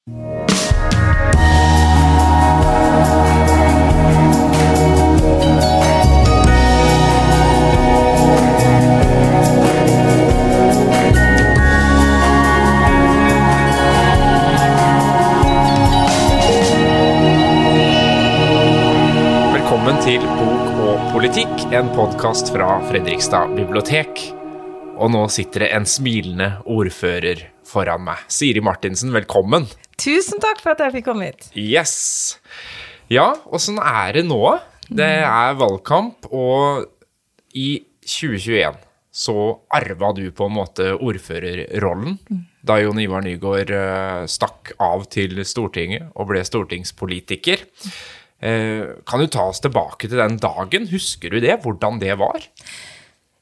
Velkommen til Bok og politikk, en podkast fra Fredrikstad bibliotek. Og nå sitter det en smilende ordfører foran meg. Siri Martinsen, velkommen. Tusen takk for at jeg fikk komme hit. Yes. Ja, åssen er det nå? Det er valgkamp, og i 2021 så arva du på en måte ordførerrollen da Jon Ivar Nygaard eh, stakk av til Stortinget og ble stortingspolitiker. Eh, Kan du ta oss tilbake til den dagen? Husker du det? Hvordan det var?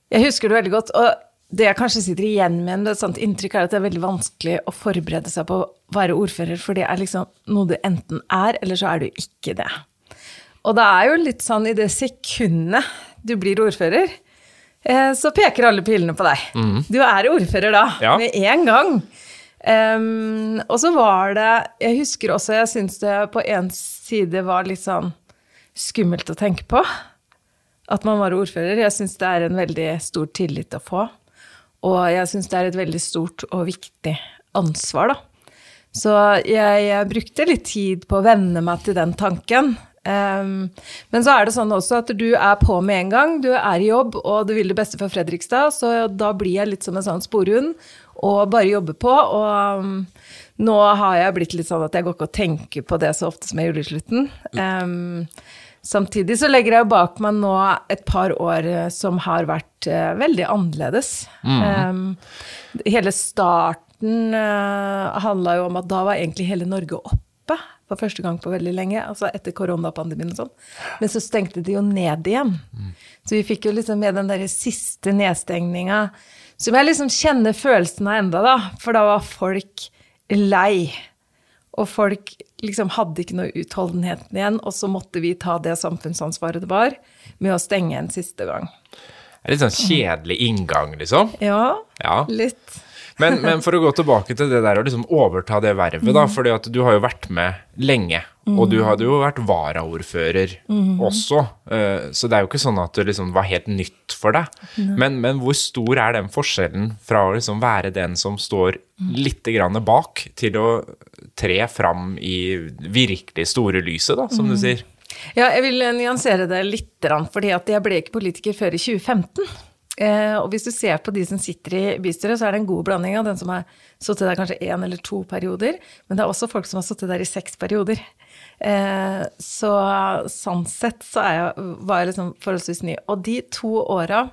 Jeg husker det veldig godt, og det jeg kanskje sitter igjen med med et sånt inntrykk, er at det er veldig vanskelig å forberede seg på å være ordfører, for det er liksom noe du enten er, eller så er du ikke det. Og det er jo litt sånn i det sekundet du blir ordfører, eh, så peker alle pilene på deg. Du er ordfører da, Ja. med en gang. Um, og så var det Jeg husker også, jeg syns det på en side var litt sånn skummelt å tenke på. At man var ordfører. Jeg syns det er en veldig stor tillit å få. Og jeg syns det er et veldig stort og viktig ansvar, da. Så jeg, jeg brukte litt tid på å venne meg til den tanken. Um, men så er det sånn også at du er på med en gang. Du er i jobb, og du vil det beste for Fredrikstad, så da blir jeg litt som en sånn sporhund og bare jobber på. Og um, nå har jeg blitt litt sånn at jeg går ikke og tenker på det så ofte som jeg gjorde i slutten. Em, Samtidig så legger jeg jo bak meg nå et par år eh, som har vært uh, veldig annerledes. Um, hele starten uh, handla jo om at da var egentlig hele Norge oppe for første gang på veldig lenge, altså etter koronapandemien og sånn. Men så stengte de jo ned igjen. Så vi fikk jo liksom med den der siste nedstengninga, som jeg liksom kjenner følelsen av enda da, for da var folk lei. Og folk liksom hadde ikke noe utholdenheten igjen, og så måtte vi ta det samfunnsansvaret det var, med å stenge en siste gang. Det er litt sånn kjedelig inngang, liksom. Ja, Ja. litt. Men, men for å gå tilbake til det der å liksom overta det vervet, da, fordi at du har jo vært med lenge, og du hadde jo vært varaordfører også, eh, så det er jo ikke sånn at det liksom var helt nytt for deg. Men, men hvor stor er den forskjellen fra å liksom være den som står litt grann bak, til å tre fram i virkelig store lyset, da, som du sier? Ja, jeg vil nyansere det litt, fordi jeg ble ikke politiker før i 2015. Eh, og hvis du ser på de som sitter i bystyret, så er det en god blanding av den som har sittet der kanskje én eller to perioder, men det er også folk som har sittet der i seks perioder. Eh, så sånn sett så er jeg, var jeg liksom forholdsvis ny. Og de to åra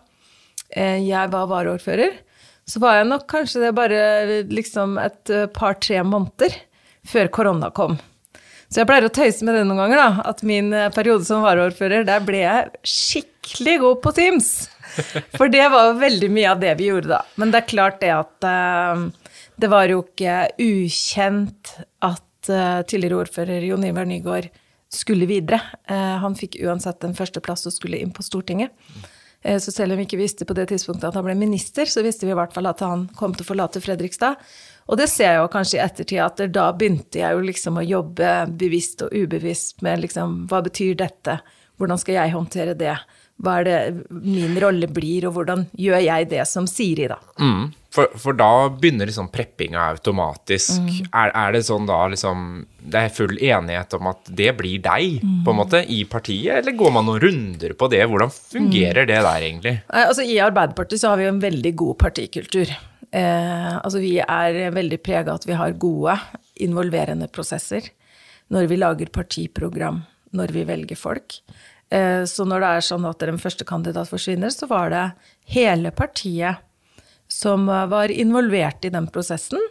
eh, jeg var varaordfører, så var jeg nok kanskje det bare liksom et eh, par-tre måneder før korona kom. Så jeg pleier å tøyse med det noen ganger, da. At min eh, periode som varaordfører, der ble jeg skikkelig god på Teams. For det var jo veldig mye av det vi gjorde da. Men det er klart det at uh, det var jo ikke ukjent at uh, tidligere ordfører Jon Ivar Nygaard skulle videre. Uh, han fikk uansett en førsteplass og skulle inn på Stortinget. Så selv om vi ikke visste på det tidspunktet at han ble minister, så visste vi i hvert fall at han kom til å forlate Fredrikstad. Og det ser jeg jo kanskje i ettertid, at da begynte jeg jo liksom å jobbe bevisst og ubevisst med liksom hva betyr dette, hvordan skal jeg håndtere det, hva er det min rolle blir, og hvordan gjør jeg det som Siri, da. Mm. For, for da begynner liksom preppinga automatisk. Er, er det sånn da liksom Det er full enighet om at det blir deg, på en måte, i partiet, eller går man noen runder på det? Hvordan fungerer det der, egentlig? Altså, I Arbeiderpartiet så har vi jo en veldig god partikultur. Eh, altså, vi er veldig prega at vi har gode, involverende prosesser når vi lager partiprogram, når vi velger folk. Eh, så når det er sånn at en førstekandidat forsvinner, så var det hele partiet som var involvert i den prosessen.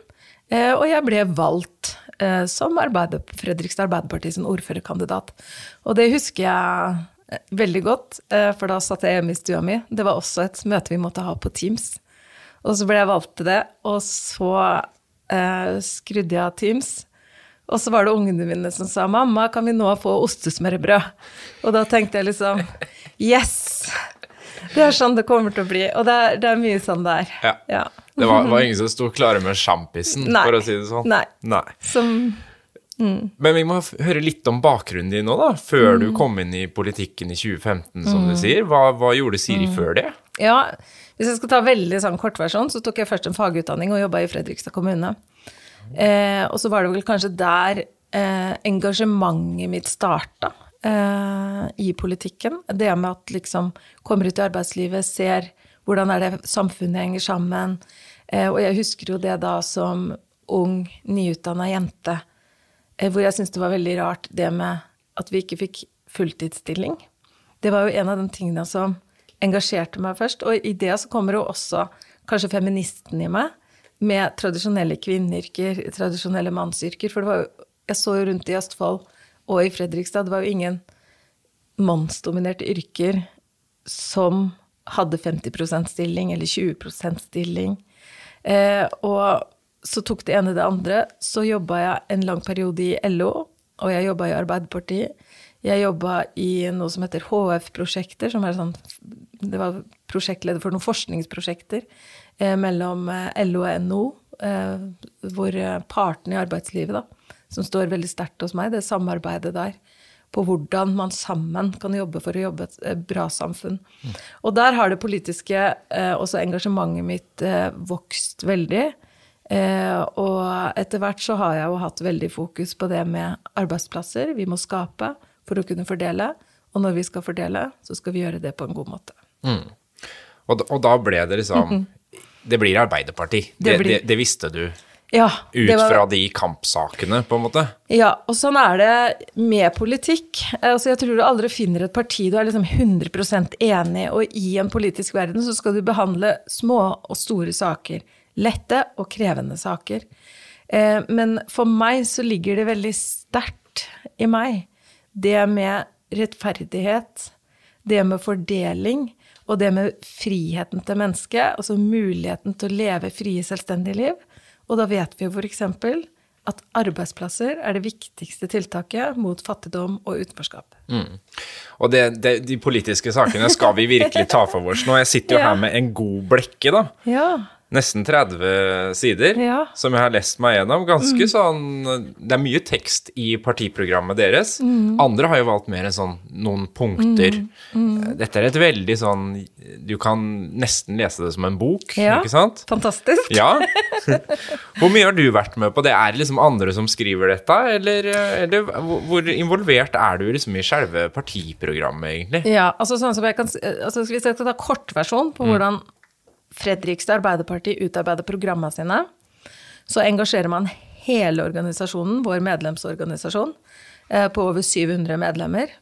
Eh, og jeg ble valgt eh, som Arbeider Fredrikstad Arbeiderparti sin ordførerkandidat. Og det husker jeg eh, veldig godt, eh, for da satt jeg hjemme i stua mi. Det var også et møte vi måtte ha på Teams. Og så ble jeg valgt til det, og så eh, skrudde jeg av Teams. Og så var det ungene mine som sa 'mamma, kan vi nå få ostesmørbrød?' Og da tenkte jeg liksom Yes! Det er sånn det kommer til å bli. Og det er, det er mye sånn det er. Ja. Ja. Det var, var ingen som sto klare med sjampisen, for å si det sånn. Nei. Nei. Som Men vi må høre litt om bakgrunnen din nå, da. Før Mm. du kom inn i politikken i 2015, som du sier. Hva, hva gjorde Siri Mm. før det? Ja, hvis jeg skal ta veldig sånn kortversjon, så tok jeg først en fagutdanning og jobba i Fredrikstad kommune. Eh, og så var det vel kanskje der eh, engasjementet mitt starta eh, i politikken. Det med at liksom kommer ut i arbeidslivet, ser hvordan er det samfunnet henger sammen. Eh, og jeg husker jo det da som ung, nyutdanna jente, eh, hvor jeg syntes det var veldig rart det med at vi ikke fikk fulltidsstilling. Det var jo en av de tingene som engasjerte meg først. Og i det så kommer jo også kanskje feministen i meg, med tradisjonelle kvinneyrker, tradisjonelle mannsyrker. For jo, jeg så jo rundt i Østfold og i Fredrikstad, det var jo ingen mannsdominerte yrker som hadde 50% stilling eller 20% stilling. Eh, og så tok det ene det andre. Så jobba jeg en lang periode i LO, og jeg jobba i Arbeiderpartiet. Jeg jobba i noe som heter HF-prosjekter, som er sånn Det var prosjektleder for noen forskningsprosjekter eh, mellom eh, LO og NO, eh, hvor eh, partene i arbeidslivet, da, som står veldig sterkt hos meg, det samarbeidet der på hvordan man sammen kan jobbe for å jobbe et eh, bra samfunn. Og der har det politiske, eh, også engasjementet mitt, eh, vokst veldig. Eh, og etter hvert så har jeg jo hatt veldig fokus på det med arbeidsplasser. Vi må skape for å kunne fordele. Og når vi skal fordele, så skal vi gjøre det på en god måte. Og, da- og da ble det liksom Det blir Arbeiderparti. Det. Det blir- det, det visste du Ja, ut var- fra de kampsakene, på en måte? Ja, og sånn er det med politikk. Altså, jeg tror du aldri finner et parti du er liksom 100% enig og i en politisk verden så skal du behandle små og store saker. Lette og krevende saker. Eh, men for meg så ligger det veldig sterkt i meg, det med rettferdighet, det med fordeling, og det med friheten til mennesket, altså muligheten til å leve frie, selvstendige liv. Og da vet vi jo f.eks. at arbeidsplasser er det viktigste tiltaket mot fattigdom og utenforskap. Og det, det, de politiske sakene skal vi virkelig ta for oss nå. Jeg sitter jo Ja. her med en god blekke, da. Ja. Nesten 30 sider, Ja. som jeg har lest meg gjennom. Ganske sånn Det er mye tekst i partiprogrammet deres. Andre har jo valgt mer enn sånn noen punkter. Dette er et veldig sånn Du kan nesten lese det som en bok, Ja. ikke sant? Fantastisk. Ja. Hvor mye har du vært med på det? Er det liksom andre som skriver dette, eller, eller hvor hvor involvert er du liksom i selve partiprogrammet, egentlig? Ja, altså sånn som jeg kan, altså Hvis jeg skal ta kortversjon på hvordan Fredrikstad Arbeiderparti utarbeider programmene sine, så engasjerer man hele organisasjonen, vår medlemsorganisasjon, eh, på over 700 medlemmer.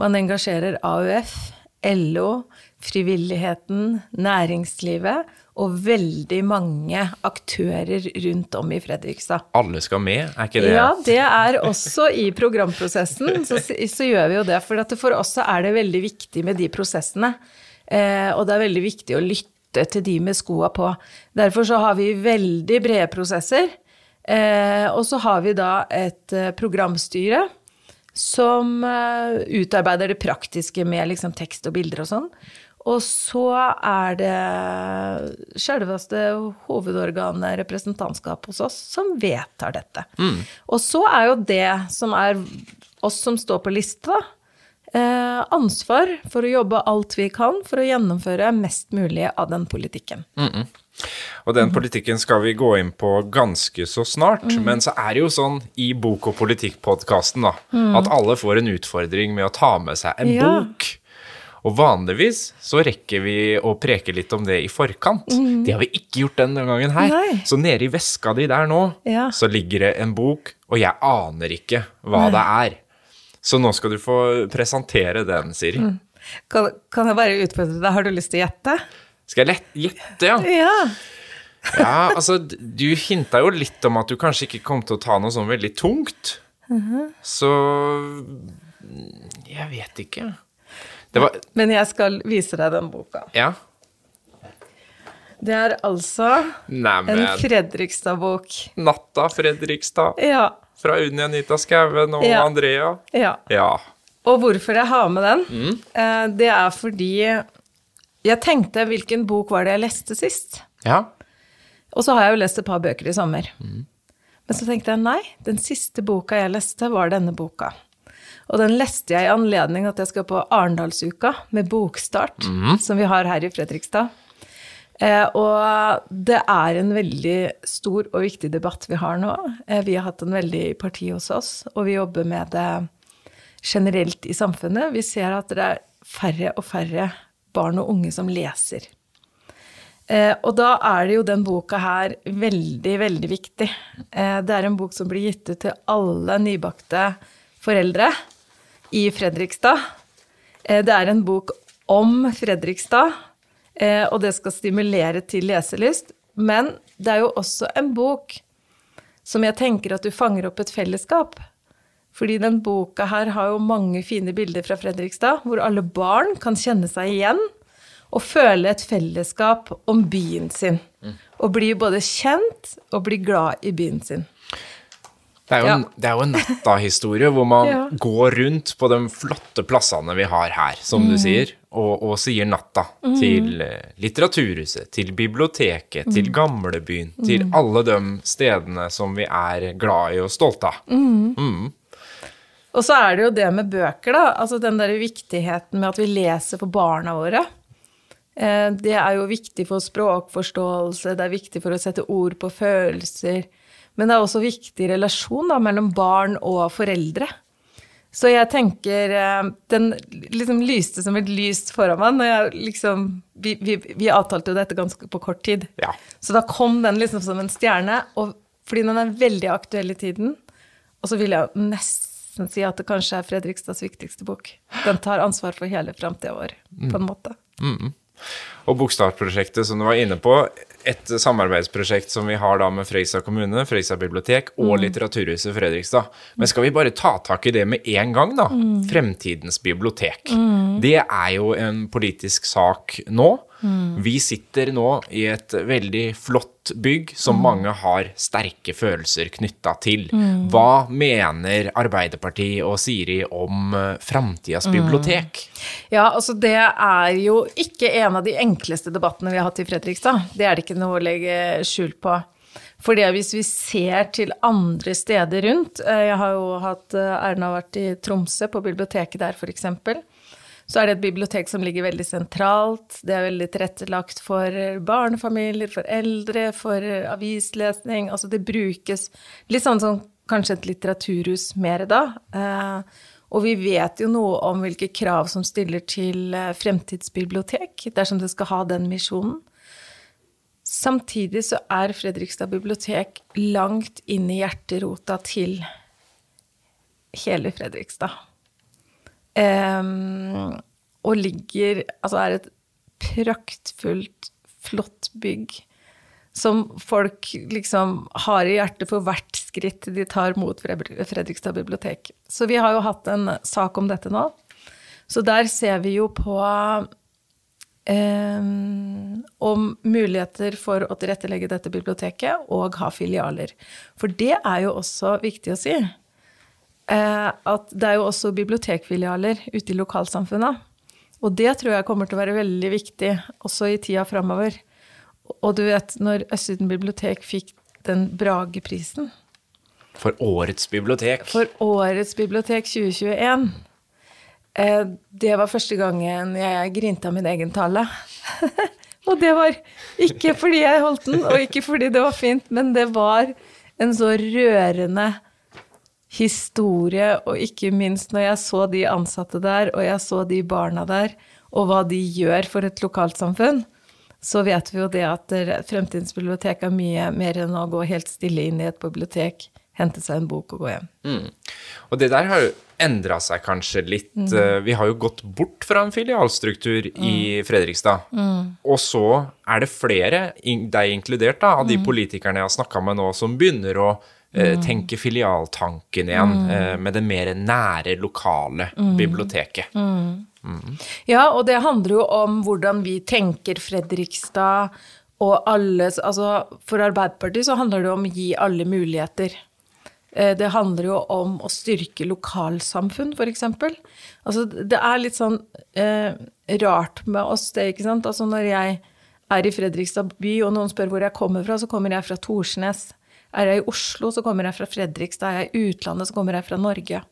Man engasjerer AUF, LO, frivilligheten, næringslivet og veldig mange aktører rundt om i Fredrikstad. Alle skal med, er ikke det? Ja, det er også i programprosessen, så, så gjør vi jo det. For for oss så er det veldig viktig med de prosessene. Eh, og det er veldig viktig å lytte til de med skoa på. Derfor så har vi veldig brede prosesser. Eh, og så har vi da et eh, programstyre som eh, utarbeider det praktiske med liksom, tekst og bilder og sånn. Og så er det selveste hovedorganet, representantskap hos oss, som vedtar dette. Og så er jo det som er oss som står på lista, eh, ansvar for å jobbe alt vi kan for å gjennomføre mest mulig av den politikken. Og den politikken skal vi gå inn på ganske så snart. Men så er det jo sånn i Bok og politikk-podkasten da, at alle får en utfordring med å ta med seg en Ja. bok. Og vanligvis så rekker vi å preke litt om det i forkant. Det har vi ikke gjort denne gangen her. Nei. Så nede i veska di der nå, Ja. så ligger det en bok, og jeg aner ikke hva det er. Så nå skal du få presentere den, Siri. Kan, kan jeg bare utfordre deg, har du lyst til å gjette? Skal jeg gjette, ja? Ja. Ja, altså, du hinta jo litt om at du kanskje ikke kom til å ta noe sånn veldig tungt. Så mm, Jeg vet ikke. Det var Men jeg skal vise deg den boka. Ja. Det er altså en Fredrikstad-bok. Natta Fredrikstad Ja. fra Unni Anita Skauen og Ja. Andrea. ja. Ja. Og hvorfor jeg har med den, mm. det er fordi jeg tenkte hvilken bok var det jeg leste sist? Ja. Og så har jeg jo lest et par bøker i sommer. Men så tenkte jeg nei, den siste boka jeg leste, var denne boka. Og den leste jeg i anledning at jeg skal på Arendalsuka med bokstart, som vi har her i Fredrikstad. Eh, og det er en veldig stor og viktig debatt vi har nå. Eh, vi har hatt den veldig i partiet hos oss, og vi jobber med det generelt i samfunnet. Vi ser at det er færre og færre barn og unge som leser. Eh, og da er det jo den boka her veldig, veldig viktig. Det er en bok som blir gitt ut til alle nybakte foreldre i Fredrikstad. Det er en bok om Fredrikstad, og det skal stimulere til leselyst. Men det er jo også en bok som jeg tenker at du fanger opp et fellesskap. Fordi den boka her har jo mange fine bilder fra Fredrikstad, hvor alle barn kan kjenne seg igjen og føle et fellesskap om byen sin. Og bli både kjent og bli glad i byen sin. Det er jo, Ja. en, det er jo en natta-historie hvor man Ja. går rundt på de flotte plassene vi har her, som Mm. du sier, og, og sier natta til eh, Litteraturhuset, til biblioteket, til Mm. Gamlebyen, til alle de stedene som vi er glad i og stolte av. Mm. Og så er det jo det med bøker, da. Altså den der viktigheten med at vi leser for barna våre. Eh, Det er jo viktig for språkforståelse, det er viktig for å sette ord på følelser. Men det er også viktig relasjon da, mellom barn og foreldre. Så jeg tenker eh, Den liksom lyste som et lys foran meg når jeg liksom Vi, vi, vi avtalte jo dette ganske på kort tid. Ja. Så da kom den liksom som en stjerne, og fordi den er veldig aktuell i tiden. Og så vil jeg nesten si at det kanskje er Fredrikstads viktigste bok. Den tar ansvar for hele framtida vår, på en måte. Og Bokstartprosjektet som du var inne på, et samarbeidsprosjekt som vi har da med Fredrikstad kommune, Fredrikstad bibliotek og Litteraturhuset Fredrikstad. Men skal vi bare ta tak i det med en gang, da? Fremtidens bibliotek. Det er jo en politisk sak nå. Vi sitter nå i et veldig flott bygg som mange har sterke følelser knytta til. Hva mener Arbeiderpartiet og Siri om uh, framtidas bibliotek? Ja, altså det er jo ikke en av de enkleste debattene vi har hatt i Fredrikstad. Det er det ikke noe å legge skjul på. Fordi hvis vi ser til andre steder rundt eh, Jeg har jo hatt eh, æren av å ha vært i Tromsø, på biblioteket der f.eks. Så er det et bibliotek som ligger veldig sentralt. Det er veldig tilrettelagt for barnefamilier, for eldre, for avislesning. Altså det brukes litt sånn som kanskje et litteraturhus mer da. Eh, og vi vet jo noe om hvilke krav som stiller til eh, fremtidsbibliotek, dersom det skal ha den misjonen. Samtidig så er Fredrikstad bibliotek langt inn i hjerterota til hele Fredrikstad. Um, og ligger Altså er et praktfullt, flott bygg som folk liksom har i hjertet for hvert skritt de tar mot Fredrikstad bibliotek. Så vi har jo hatt en sak om dette nå. Så der ser vi jo på eh, om muligheter for å tilrettelegge dette biblioteket og ha filialer. For det er jo også viktig å si. Eh, at det er jo også bibliotekfilialer ute i lokalsamfunnet. Og det tror jeg kommer til å være veldig viktig også i tida framover. Og du vet, når Østsiden bibliotek fikk den Brageprisen For årets bibliotek. for årets bibliotek 2021 eh, Det var første gangen jeg grinta min egen tale. og det var ikke fordi jeg holdt den, og ikke fordi det var fint, men det var en så rørende historie, og ikke minst når jeg så de ansatte der, og jeg så de barna der, og hva de gjør for et lokalsamfunn, så vet vi jo det at Fremtidens bibliotek er mye mer enn å gå helt stille inn i et bibliotek, hente seg en bok og gå hjem. Og det der har jo endra seg kanskje litt. Mm. Vi har jo gått bort fra en filialstruktur i Fredrikstad. Og så er det flere, deg inkludert, da, av de politikerne jeg har snakka med nå, som begynner å eh, tenke filialtanken igjen, eh, med det mer nære, lokale biblioteket. Ja, og det handler jo om hvordan vi tenker Fredrikstad og alles Altså for Arbeiderpartiet så handler det om å gi alle muligheter. Eh, Det handler jo om å styrke lokalsamfunn, f.eks. Altså, det er litt sånn eh, rart med oss, det, ikke sant. Altså, når jeg er i Fredrikstad by, og noen spør hvor jeg kommer fra, så kommer jeg fra Torsnes. Er jeg i Oslo, så kommer jeg fra Fredrikstad. Er jeg i utlandet, så kommer jeg fra Norge.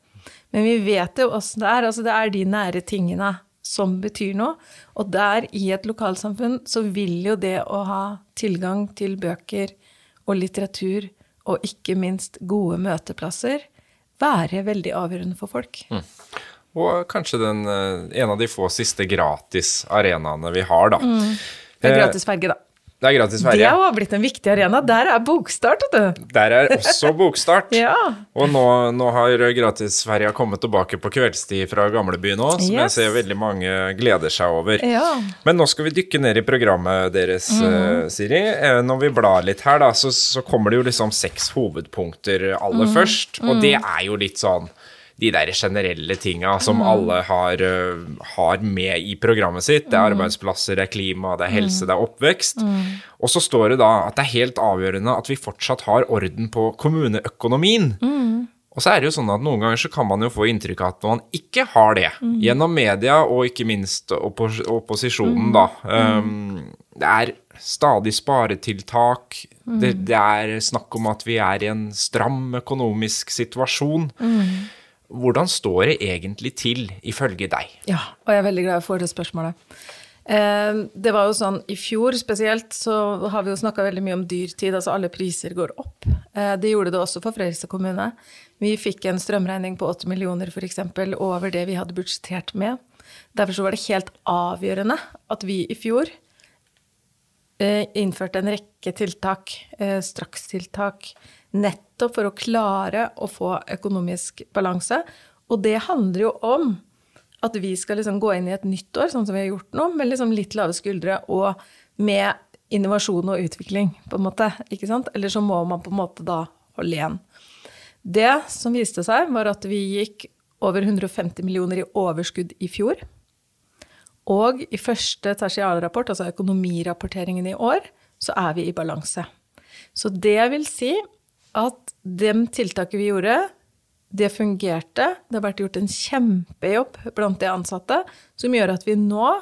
Men vi vet jo åssen det er. Altså, det er de nære tingene som betyr noe. Og der, i et lokalsamfunn, så vil jo det å ha tilgang til bøker og litteratur, og ikke minst gode møteplasser, være veldig avgjørende for folk. Og kanskje den, eh, en av de få siste gratis arenaene vi har, da. Det er Eh, gratis ferge, da. Det er gratis Det har jo blitt en viktig arena. Der er bokstart, vet du. Der er også bokstart. Ja. Og nå, nå har gratisferja kommet tilbake på kveldstid fra gamlebyen òg, som jeg ser veldig mange gleder seg over. Ja. Men nå skal vi dykke ned i programmet deres, mm. Siri. Eh, Når vi blar litt her, da, så, så kommer det jo liksom seks hovedpunkter aller først. Og det er jo litt sånn de der generelle tinga som alle har, eh, har med i programmet sitt. Det er arbeidsplasser, det er klima, det er helse, det er oppvekst. Og så står det da at det er helt avgjørende at vi fortsatt har orden på kommuneøkonomien. Og så er det jo sånn at noen ganger så kan man jo få inntrykk av at man ikke har det. Gjennom media og ikke minst oppos opposisjonen, da. Um, det er stadig sparetiltak. Det, det er snakk om at vi er i en stram økonomisk situasjon. Hvordan står det egentlig til, ifølge deg? Ja, og jeg er veldig glad for det spørsmålet. Eh, Det var jo sånn, I fjor spesielt så har vi jo snakka veldig mye om dyrtid, altså alle priser går opp. Eh, Det gjorde det også for Fredrikstad kommune. Vi fikk en strømregning på 8 millioner f.eks. over det vi hadde budsjettert med. Derfor så var det helt avgjørende at vi i fjor eh, innførte en rekke tiltak, strakstiltak, nettopp for å klare å få økonomisk balanse. Og det handler jo om at vi skal liksom gå inn i et nytt år, sånn som vi har gjort nå, med liksom litt lave skuldre og med innovasjon og utvikling, på en måte. ikke sant? Eller så må man på en måte da holde igjen. Det som viste seg, var at vi gikk over 150 millioner i overskudd i fjor. Og i første tertialrapport, altså økonomirapporteringen i år, så er vi i balanse. Så det vil si at de tiltaket vi gjorde, det fungerte. Det har vært gjort en kjempejobb blant de ansatte, som gjør at vi nå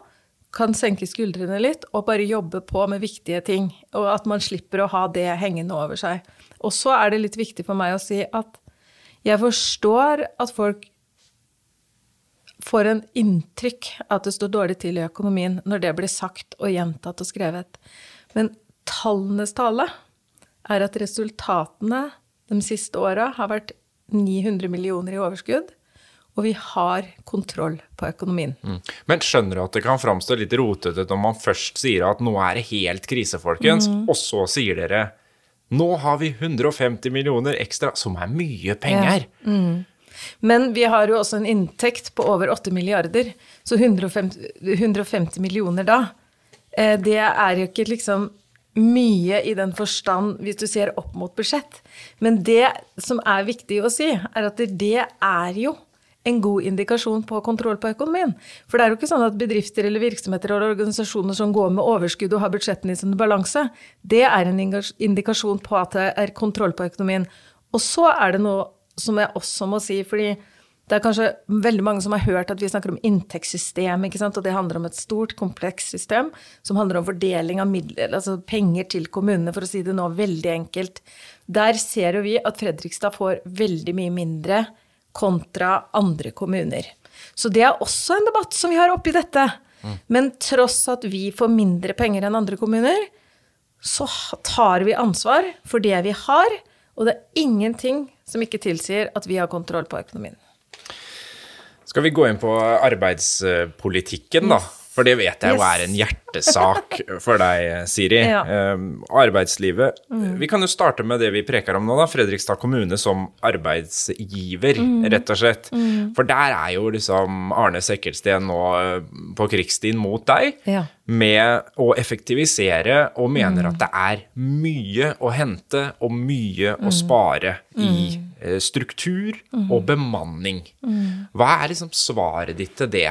kan senke skuldrene litt og bare jobbe på med viktige ting. Og at man slipper å ha det hengende over seg. Og så er det litt viktig for meg å si at jeg forstår at folk får en inntrykk at det står dårlig til i økonomien når det blir sagt og gjentatt og skrevet. Men tallenes tale er at resultatene de siste åra har vært 900 millioner i overskudd, og vi har kontroll på økonomien. Men skjønner du at det kan framstå litt rotete når man først sier at nå er det helt krise, folkens, og så sier dere nå har vi 150 millioner ekstra, som er mye penger. Men vi har jo også en inntekt på over 8 milliarder, så 150, 150 millioner da, eh, det er jo ikke liksom mye i den forstand hvis du ser opp mot budsjett. Men det som er viktig å si, er at det er jo en god indikasjon på kontroll på økonomien. For det er jo ikke sånn at bedrifter eller virksomheter eller organisasjoner som går med overskudd og har budsjettene i sin balanse, det er en indikasjon på at det er kontroll på økonomien. Og så er det noe som jeg også må si, fordi det er kanskje veldig mange som har hørt at vi snakker om inntektssystem, og det handler om et stort, komplekst system som handler om fordeling av midler, altså penger til kommunene, for å si det nå veldig enkelt. Der ser jo vi at Fredrikstad får veldig mye mindre kontra andre kommuner. Så det er også en debatt som vi har oppi dette. Men tross at vi får mindre penger enn andre kommuner, så tar vi ansvar for det vi har, og det er ingenting som ikke tilsier at vi har kontroll på økonomien. Skal vi gå inn på arbeidspolitikken, da? For det vet jeg jo er en hjertesak for deg, Siri. Ja. Um, arbeidslivet. Vi kan jo starte med det vi preker om nå, da. Fredrikstad kommune som arbeidsgiver, rett og slett. For der er jo liksom Arne Sekkelsten nå eh, på krigsstien mot deg. Ja. Med å effektivisere, og mener at det er mye å hente og mye å spare i eh, struktur og bemanning. Hva er liksom svaret ditt til det?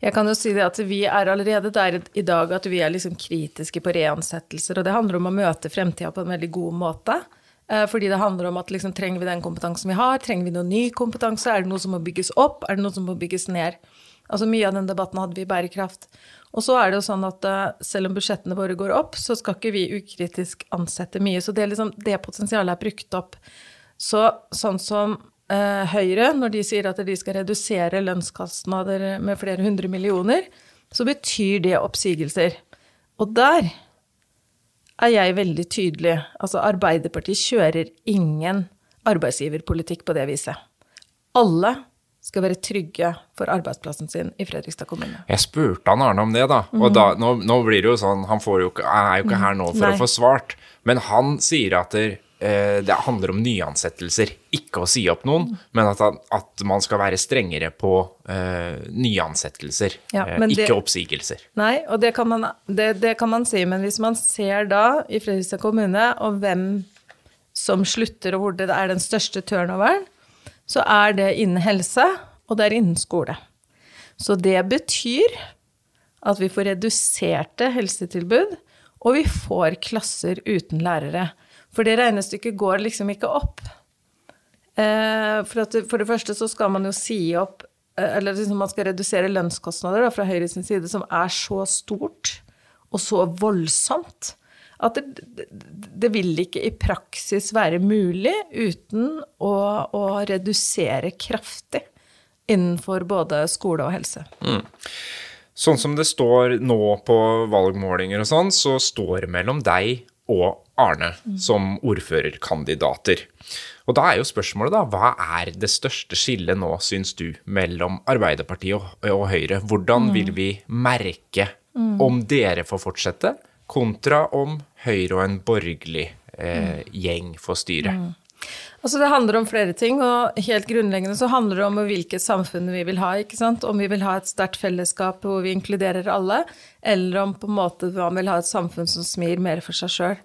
Jeg kan jo si det at vi er allerede der i dag at vi er liksom kritiske på reansettelser, og det handler om å møte fremtida på en veldig god måte. Eh, fordi det handler om at liksom, trenger vi den kompetansen vi har? Trenger vi noe ny kompetanse? Er det noe som må bygges opp? Er det noe som må bygges ned? Altså Mye av den debatten hadde vi i bærekraft. Og så er det jo sånn at uh, selv om budsjettene våre går opp, så skal ikke vi ukritisk ansette mye. Så det, liksom, det potensialet er brukt opp. Så sånn som eh, Høyre, når de sier at de skal redusere lønnskostnader med flere hundre millioner, så betyr det oppsigelser. Og der er jeg veldig tydelig. Altså, Arbeiderpartiet kjører ingen arbeidsgiverpolitikk på det viset. Alle skal være trygge for arbeidsplassen sin i Fredrikstad kommune. Jeg spurte han Arne om det, da. Og da, nå, nå, blir det jo sånn Han jo, er jo ikke her nå for Nei. å få svart. Men han sier at eh, det handler om nyansettelser. Ikke å si opp noen, men at, at man skal være strengere på uh, nyansettelser. Ja, eh, ikke det, oppsigelser. Nei, og det kan, man, det, det kan man si. Men hvis man ser da i Fredrikstad kommune og hvem som slutter, og hvor det er den største turnoveren, så er det innen helse, og det er innen skole. Så det betyr at vi får reduserte helsetilbud, og vi får klasser uten lærere. For det regnestykket går liksom ikke opp. Eh, for, at, for det første så skal man jo si opp eh, Eller liksom man skal redusere lønnskostnader da, fra Høyres side, som er så stort og så voldsomt at det, det, vil ikke i praksis være mulig uten å, å redusere kraftig innenfor både skole og helse. Mm. Sånn som det står nå på valgmålinger og sånn, så står det mellom deg og Arne mm. som ordførerkandidater. Og da er jo spørsmålet, da, hva er det største skillet nå, syns du, mellom Arbeiderpartiet og, og Høyre? Hvordan mm. vil vi merke mm. om dere får fortsette, kontra om Høyre og en borgerlig eh, gjeng får styre? Mm. Altså Det handler om flere ting, og helt grunnleggende så handler det om hvilket samfunn vi vil ha. ikke sant? Om vi vil ha et sterkt fellesskap hvor vi inkluderer alle, eller om på en måte man vil ha et samfunn som smir mer for seg sjøl.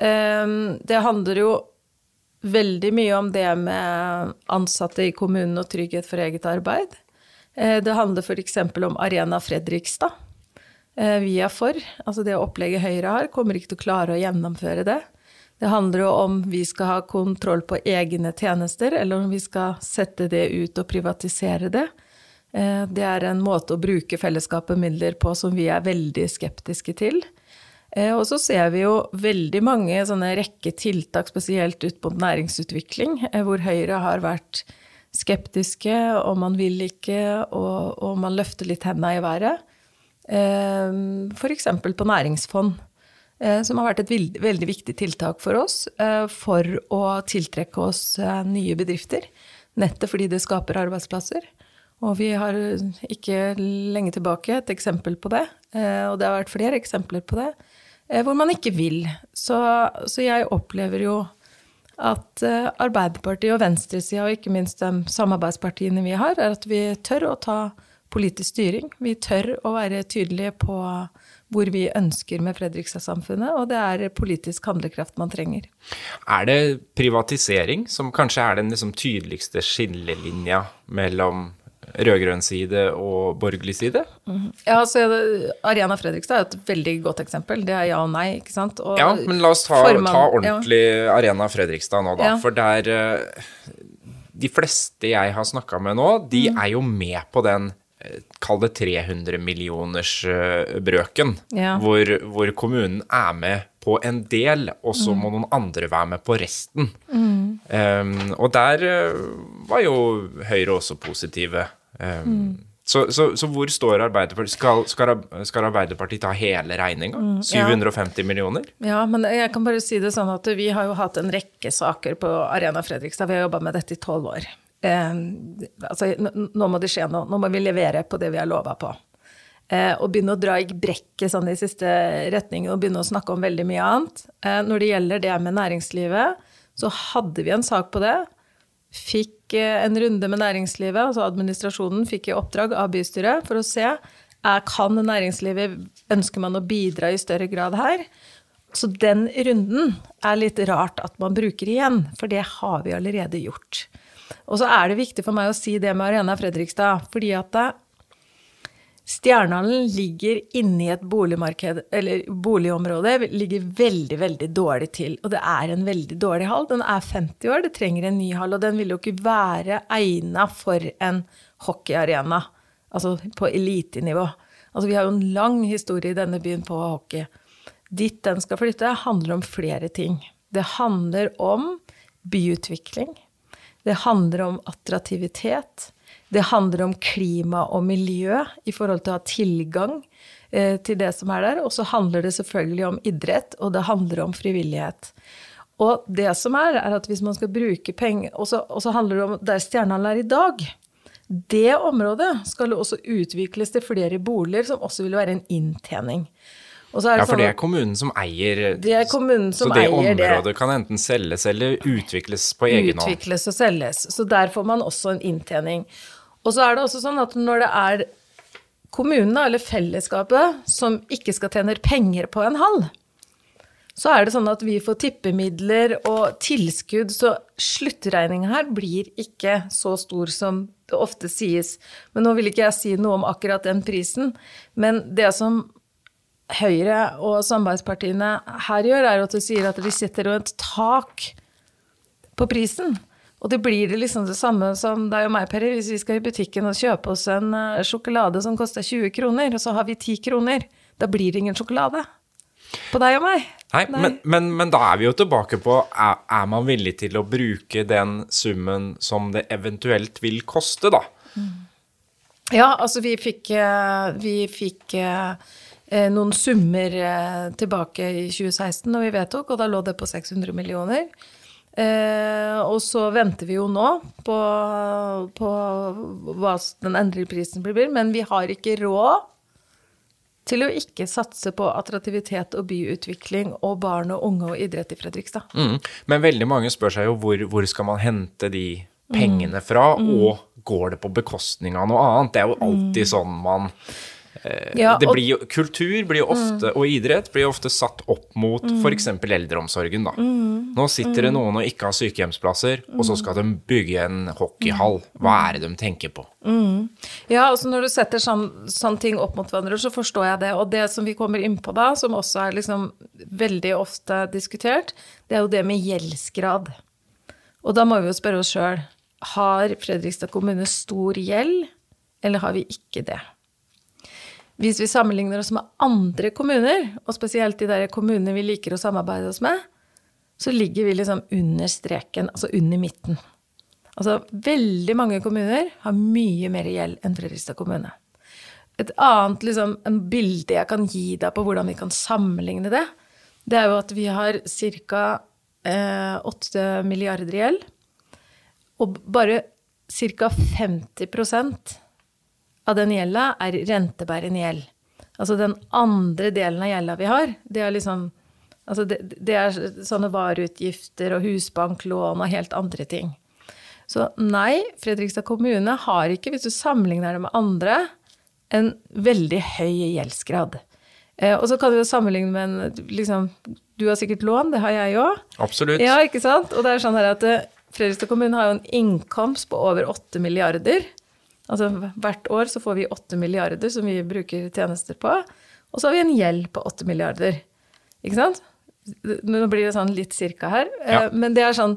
Ehm, det handler jo veldig mye om det med ansatte i kommunen og trygghet for eget arbeid. Eh, det handler f.eks. om Arena Fredrikstad Eh, vi er for. Altså det opplegget Høyre har, kommer ikke til å klare å gjennomføre det. Det handler jo om vi skal ha kontroll på egne tjenester, eller om vi skal sette det ut og privatisere det. Eh, det er en måte å bruke fellesskapet midler på som vi er veldig skeptiske til. Eh, og så ser vi jo veldig mange sånne rekke tiltak, spesielt ut mot næringsutvikling, hvor Høyre har vært skeptiske, og man vil ikke, og, og man løfter litt henda i været. Eh, F.eks. på næringsfond, eh, som har vært et veldig viktig tiltak for oss eh, for å tiltrekke oss nye bedrifter. Nettet fordi det skaper arbeidsplasser. Og vi har ikke lenge tilbake et eksempel på det, og det har vært flere eksempler på det, hvor man ikke vil. Så, så jeg opplever jo at Arbeiderpartiet og venstresida, og ikke minst de samarbeidspartiene vi har, er at vi tør å ta politisk styring. Vi tør å være tydelige på hvor vi ønsker med Fredrikstad-samfunnet, og det er politisk handlekraft man trenger. Er det privatisering som kanskje er den liksom tydeligste skillelinja mellom rød-grønn side og borgerlig side? Mm. Ja, så det, Arena Fredrikstad er et veldig godt eksempel. Det er ja og nei, ikke sant. Og ja, men la oss ta, forman, ta ordentlig ja. Arena Fredrikstad nå, da. Ja. For der eh, De fleste jeg har snakka med nå, de mm. er jo med på den Kall det 300-millionersbrøken, ja. hvor, hvor, kommunen er med på en del, og så må mm. noen andre være med på resten. Mm. Um, og der var jo Høyre også positive. Um, mm. så, så, så, hvor står Arbeiderpartiet? Skal, skal, skal Arbeiderpartiet ta hele regninga? 750 ja. millioner? Ja, men jeg kan bare si det sånn at vi har jo hatt en rekke saker på Arena Fredrikstad. Vi har jobba med dette i tolv år eh, altså, nå må det skje noe. Nå må vi levere på det vi har lova på. Eh, og begynne å dra i brekket sånn i siste retning og begynne å snakke om veldig mye annet. Eh, når det gjelder det med næringslivet, så hadde vi en sak på det. Fikk eh, en runde med næringslivet, altså administrasjonen fikk i oppdrag av bystyret for å se kan næringslivet Ønsker man å bidra i større grad her? Så den runden er litt rart at man bruker igjen, for det har vi allerede gjort. Og så er det viktig for meg å si det med Arena Fredrikstad, fordi at det, Stjernehallen ligger inni et boligmarked, eller boligområde, ligger veldig, veldig dårlig til. Og det er en veldig dårlig hall. Den er 50 år, det trenger en ny hall. Og den vil jo ikke være egna for en hockeyarena, altså på elitenivå. Altså vi har jo en lang historie i denne byen på hockey. Dit den skal flytte, handler om flere ting. Det handler om byutvikling. Det handler om attraktivitet. Det handler om klima og miljø i forhold til å ha tilgang eh, til det som er der. Og så handler det selvfølgelig om idrett, og det handler om frivillighet. Og det som er, er at hvis man skal bruke penger Og så handler det om der Stjernehallen er i dag. Det området skal også utvikles til flere boliger, som også vil være en inntjening ja, for sånn det er kommunen som eier Det er kommunen som Så det eier området det. kan enten selges eller utvikles på egen hånd? Utvikles og selges. Så der får man også en inntjening. Og så er det også sånn at når det er kommunene, eller fellesskapet, som ikke skal tjene penger på en hall, så er det sånn at vi får tippemidler og tilskudd, så sluttregninga her blir ikke så stor som det ofte sies. Men nå vil ikke jeg si noe om akkurat den prisen. Men det som Høyre og samarbeidspartiene her gjør, er at de sier at de setter et tak på prisen. Og det blir det liksom det samme som deg og meg, Perry, Hvis vi skal i butikken og kjøpe oss en eh, sjokolade som koster 20 kroner, og så har vi 10 kroner, da blir det ingen sjokolade. På deg og meg. Nei, Nei. Men, men, men, da er vi jo tilbake på er, er, man villig til å bruke den summen som det eventuelt vil koste, da? Mm. Ja, altså vi fikk, eh, vi fikk eh, noen summer tilbake i 2016 når vi vedtok, og da lå det på 600 millioner. Eh, og så venter vi jo nå på, på hva den endelige prisen blir, men vi har ikke råd til å ikke satse på attraktivitet og byutvikling og barn og unge og idrett i Fredrikstad. Mm. Men veldig mange spør seg jo hvor, hvor skal man hente de pengene fra, mm. og går det på bekostning av noe annet? Det er jo alltid mm. sånn man ja, og, blir jo, kultur blir ofte, mm. og idrett blir ofte satt opp mot mm. f.eks. eldreomsorgen. Da. Mm. Nå sitter det mm. noen og ikke har sykehjemsplasser, og så skal de bygge en hockeyhall. Mm. Hva er det de tenker på? Mm. Ja, altså når du setter sånne sånn ting opp mot hverandre, så forstår jeg det. Og det som vi kommer inn på da, som også er liksom veldig ofte diskutert, det er jo det med gjeldsgrad. Og da må vi jo spørre oss sjøl har Fredrikstad kommune stor gjeld, eller har vi ikke det? Hvis vi sammenligner oss med andre kommuner, og spesielt de der kommunene vi liker å samarbeide oss med, så ligger vi liksom under streken, altså under midten. Altså veldig mange kommuner har mye mer gjeld enn Fredrikstad kommune. Et annet liksom, en bilde jeg kan gi deg på hvordan vi kan sammenligne det, det er jo at vi har ca. Eh, 8 milliarder i gjeld, og bare ca. 50 av den gjelda er rentebærende gjeld. Altså den andre delen av gjelda vi har, det er liksom Altså det, det er sånne vareutgifter og husbanklån og helt andre ting. Så nei, Fredrikstad kommune har ikke, hvis du sammenligner det med andre, en veldig høy gjeldsgrad. Eh, og så kan du jo sammenligne med en liksom, Du har sikkert lån, det har jeg òg. Absolutt. Ja, ikke sant? Og det er sånn her at eh, Fredrikstad kommune har jo en inkomst på over 8 milliarder. Altså hvert år så får vi 8 milliarder som vi bruker tjenester på. Og så har vi en gjeld på 8 milliarder. Ikke sant? Nå blir det sånn litt cirka her. Eh, ja. Men det er sånn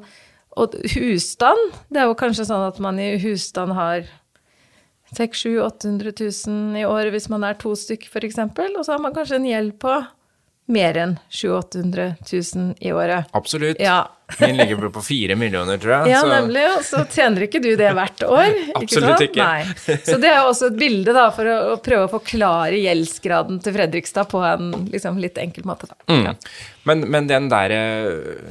Og husstand, det er jo kanskje sånn at man i husstand har 600 000-800 000 i året hvis man er to stykker, f.eks. Og så har man kanskje en gjeld på mer enn 700 000-800 000 i året. Absolutt. Ja. Min ligger på fire millioner, tror jeg. Ja, så. nemlig. Og så tjener ikke du det hvert år. Absolutt ikke. Nei. Så det er også et bilde da, for å, å, prøve å forklare gjeldsgraden til Fredrikstad på en liksom, litt enkel måte. Mm. Ja. Men, men, den der eh,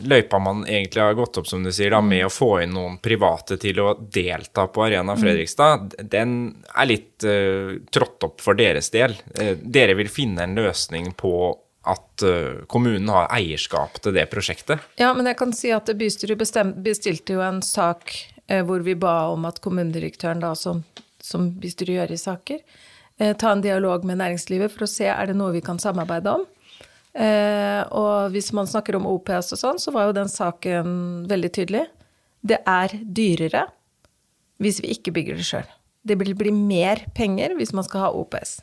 løypa man egentlig har gått opp, som du sier, da, med å få inn noen private til å delta på Arena mm. Fredrikstad, mm. den er litt uh, trådt opp for deres del. Uh, dere vil finne en løsning på at uh, kommunen har eierskap til det prosjektet? Ja, men jeg kan si at bystyret bestemt, bestilte jo en sak eh, hvor vi ba om at kommunedirektøren, da, som, som bystyret gjør i saker, eh, ta en dialog med næringslivet for å se er det noe vi kan samarbeide om. Eh, og hvis man snakker om OPS og sånn, så var jo den saken veldig tydelig. Det er dyrere hvis vi ikke bygger det sjøl. Det blir bli mer penger hvis man skal ha OPS.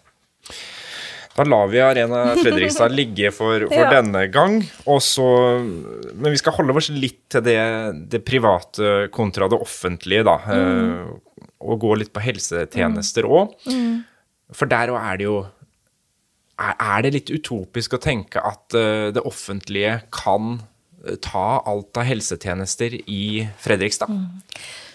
Da lar vi Arena Fredrikstad ligge for, for Ja. denne gang. Også, men vi skal holde oss litt til det, det private kontra det offentlige, da. Mm. Og gå litt på helsetjenester òg. For der òg er det jo er, det litt utopisk å tenke at eh, det offentlige kan eh, ta alt av helsetjenester i Fredrikstad?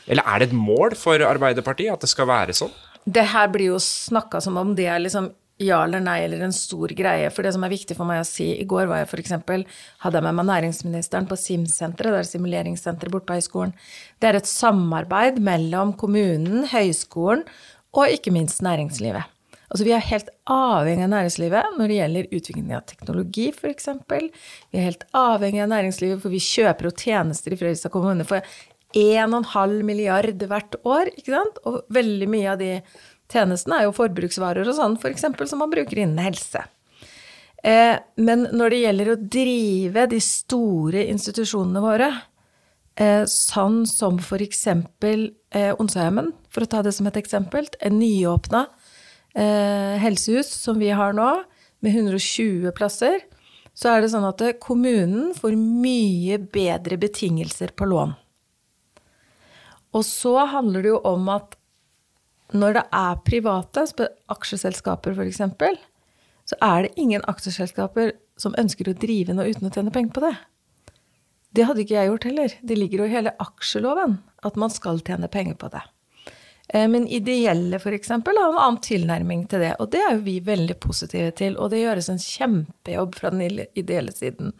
Eller er det et mål for Arbeiderpartiet at det skal være sånn? Det her blir jo snakka som om det er liksom ja eller nei eller en stor greie. For det som er viktig for meg å si I går var jeg f.eks. hadde jeg med meg næringsministeren på SIM-senteret, det er simuleringssenteret borte på høyskolen. Det er et samarbeid mellom kommunen, høyskolen og ikke minst næringslivet. Altså, vi er helt avhengig av næringslivet når det gjelder utvikling av teknologi, f.eks. Vi er helt avhengig av næringslivet, for vi kjøper jo tjenester i Fredrikstad kommune for 1,5 milliard hvert år, ikke sant? Og veldig mye av de tjenestene er jo forbruksvarer og sånn, f.eks. som man bruker innen helse. Eh, men når det gjelder å drive de store institusjonene våre, eh, sånn som f.eks. Eh, Onsøyheimen, for å ta det som et eksempel, en nyåpna eh, helsehus som vi har nå, med 120 plasser, så er det sånn at eh, kommunen får mye bedre betingelser på lån. Og så handler det jo om at når det er private, aksjeselskaper f.eks., så er det ingen aksjeselskaper som ønsker å drive noe uten å tjene penger på det. Det hadde ikke jeg gjort heller. Det ligger jo i hele aksjeloven at man skal tjene penger på det. Eh, Men ideelle f.eks. har en annen tilnærming til det, og det er jo vi veldig positive til. Og det gjøres en kjempejobb fra den ideelle siden.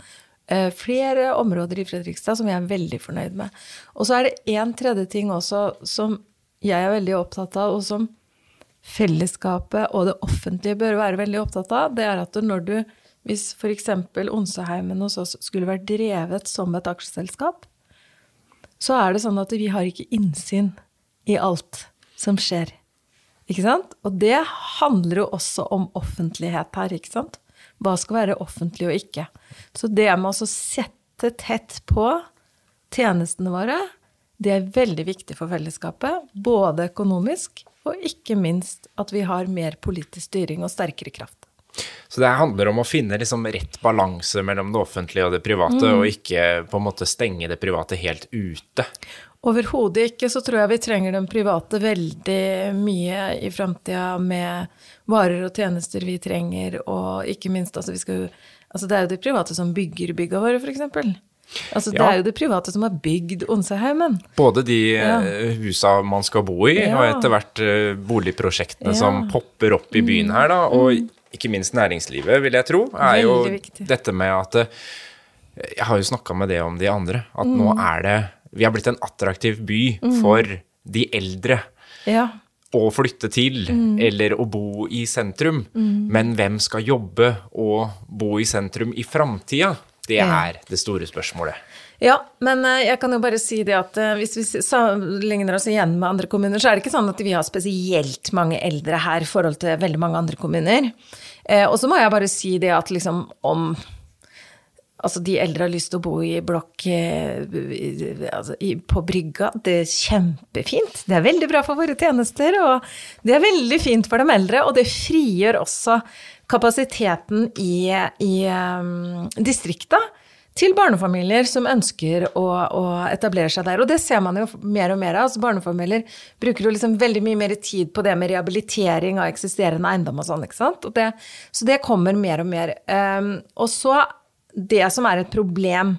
Eh, Flere områder i Fredrikstad som jeg er veldig fornøyd med. Og så er det en tredje ting også som jeg er veldig opptatt av, og som fellesskapet og det offentlige bør være veldig opptatt av. Det er at når du, hvis f.eks. Onseheimen hos oss skulle vært drevet som et aksjeselskap, så er det sånn at vi har ikke innsyn i alt som skjer. Ikke sant? Og det handler jo også om offentlighet her, ikke sant? Hva skal være offentlig og ikke. Så det med å sette tett på tjenestene våre, det er veldig viktig for fellesskapet. Både økonomisk og ikke minst at vi har mer politisk styring og sterkere kraft. Så det handler om å finne liksom rett balanse mellom det offentlige og det private, og ikke på en måte stenge det private helt ute. Overhodet ikke. Så tror jeg vi trenger den private veldig mye i framtida med varer og tjenester vi trenger, og ikke minst altså vi skal Altså det er jo de private som bygger bygga våre, f.eks. Altså det Ja. er jo det private som har bygd Onseheimen. Både de Ja. eh, husa man skal bo i, og etter hvert eh, boligprosjektene Ja. som popper opp i byen her, da, og ikke minst næringslivet, vil jeg tro, er jo dette med at eh, Jeg har jo snakka med det om de andre, at nå er det Vi har blitt en attraktiv by for de eldre Ja. å flytte til eller å bo i sentrum. Men hvem skal jobbe og bo i sentrum i framtida? Det er det store spørsmålet. Ja, men eh, jeg kan jo bare si det at eh, hvis vi sammenligner oss igjen med andre kommuner, så er det ikke sånn at vi har spesielt mange eldre her i forhold til veldig mange andre kommuner. Eh, og så må jeg bare si det at liksom om Altså, de eldre har lyst til å bo i blokk altså, på brygga. Det er kjempefint. Det er veldig bra for våre tjenester, og det er veldig fint for de eldre. Og det frigjør også kapasiteten i, i um, distrikta til barnefamilier som ønsker å, å etablere seg der. Og det ser man jo mer og mer av. Altså, barnefamilier bruker jo liksom veldig mye mer tid på det med rehabilitering av eksisterende eiendom og sånn, ikke sant. Det, så det kommer mer og mer. Um, og så det som er et problem,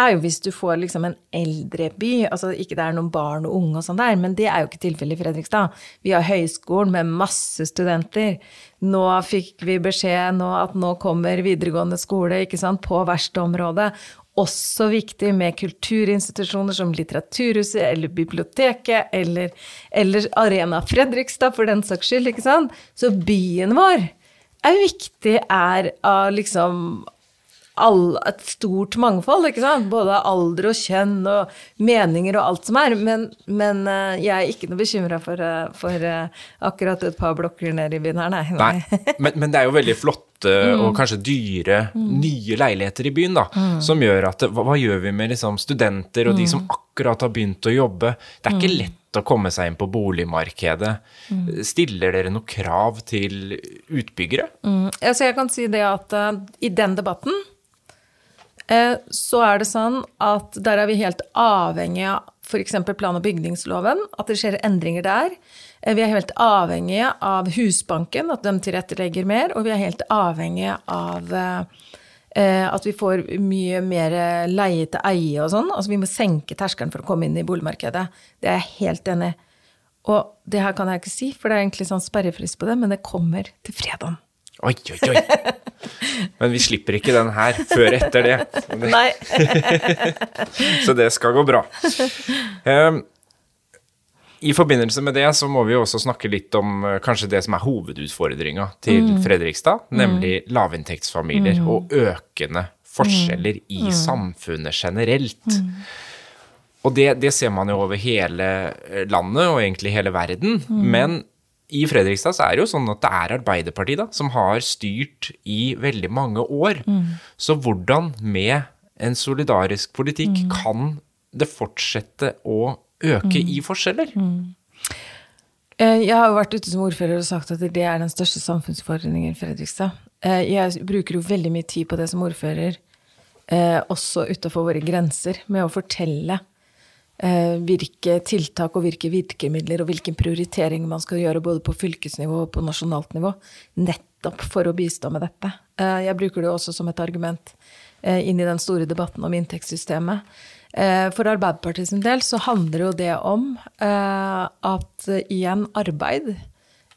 er jo hvis du får liksom en eldre by. Altså ikke det er noen barn og unge og sånn der, men det er jo ikke tilfellet i Fredrikstad. Vi har høyskolen med masse studenter. Nå fikk vi beskjed nå at nå kommer videregående skole ikke sant, på verkstedområdet. Også viktig med kulturinstitusjoner som Litteraturhuset eller biblioteket eller, eller Arena Fredrikstad, for den saks skyld. ikke sant? Så byen vår er viktig er av liksom all, et stort mangfold, ikke sant? Både alder og kjønn og meninger og alt som er. Men, men eh, jeg er ikke noe bekymra for, eh, for eh, akkurat et par blokker ned i byen her, nei. Nei, men, men det er jo veldig flott flotte og kanskje dyre nye leiligheter i byen, da, som gjør at hva, hva gjør vi med liksom studenter og de som akkurat har begynt å jobbe? Det er ikke lett å komme seg inn på boligmarkedet. Stiller dere noe krav til utbyggere? Mm. Altså jeg kan si det at uh, i den debatten så er det sånn at der er vi helt avhengig av f.eks. plan- og bygningsloven, at det skjer endringer der. Uh, vi er helt avhengige av Husbanken, at de tilrettelegger mer. Og vi er helt avhengige av at vi får mye mer leie til eie og sånn. Altså vi må senke terskelen for å komme inn i boligmarkedet. Det er jeg helt enig i. Og det her kan jeg ikke si, for det er egentlig sånn sperrefrist på det, men det kommer til fredagen. Oi, oi, oi. Men vi slipper ikke den her før etter det. Nei. Så det skal gå bra. Um, I forbindelse med det så må vi også snakke litt om uh, kanskje det som er hovedutfordringa til Fredrikstad, nemlig lavinntektsfamilier og økende forskjeller i samfunnet generelt. Og det, det, ser man jo over hele eh, landet, og egentlig hele verden. Men i Fredrikstad så er det jo sånn at det er Arbeiderpartiet da, som har styrt i veldig mange år. Så hvordan med en solidarisk politikk kan det fortsette å øke i forskjeller? Jeg har jo vært ute som ordfører og sagt at det er den største samfunnsutfordringen i Fredrikstad. Jeg bruker jo veldig mye tid på det som ordfører, også utafor våre grenser, med å fortelle hvilke tiltak og hvilke virkemidler og hvilken prioritering man skal gjøre både på fylkesnivå og på nasjonalt nivå, nettopp for å bistå med dette. Jeg bruker det også som et argument inn i den store debatten om inntektssystemet. For Arbeiderpartiet sin del så handler jo det om at igjen, arbeid,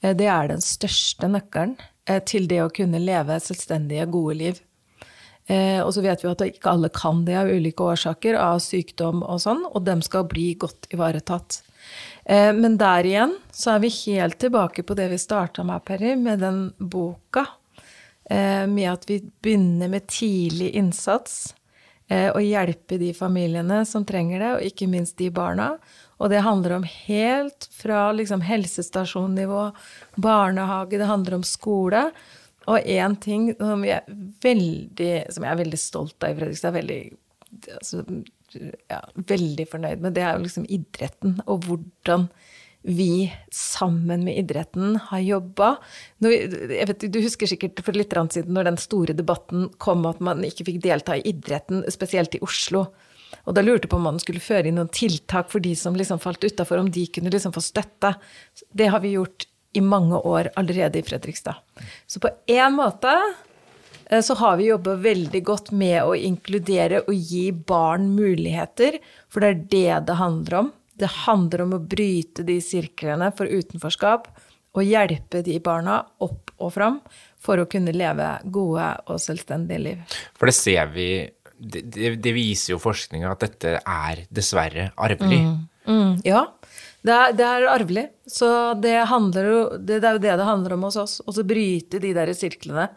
det er den største nøkkelen til det å kunne leve selvstendige, gode liv. Eh, og så vet vi at ikke alle kan det av ulike årsaker, av sykdom og sånn, og dem skal bli godt ivaretatt. Eh, men der igjen så er vi helt tilbake på det vi starta med, Perry, med den boka. Eh, med at vi begynner med tidlig innsats og hjelpe de familiene som trenger det, og ikke minst de barna. Og det handler om helt fra liksom, helsestasjonnivå, barnehage, det handler om skole. Og én ting som jeg, er veldig, som jeg er veldig stolt av i Fredrikstad, veldig, altså, ja, veldig fornøyd med, det er jo liksom idretten. Og hvordan vi sammen med idretten har jobba. Du husker sikkert for litt siden når den store debatten kom at man ikke fikk delta i idretten, spesielt i Oslo. Og da lurte jeg på om man skulle føre inn noen tiltak for de som liksom falt utafor, om de kunne liksom få støtte. Det har vi gjort i mange år allerede i Fredrikstad. Så på én måte så har vi jobba veldig godt med å inkludere og gi barn muligheter, for det er det det handler om. Det handler om å bryte de sirklene for utenforskap og hjelpe de barna opp og fram for å kunne leve gode og selvstendige liv. For det ser vi Det, det, det viser jo forskninga at dette er dessverre arvelig. Mm, mm, ja. Det er, det er, arvelig. Så det, handler det, det, er jo det det handler om hos oss. Å bryte de der sirklene.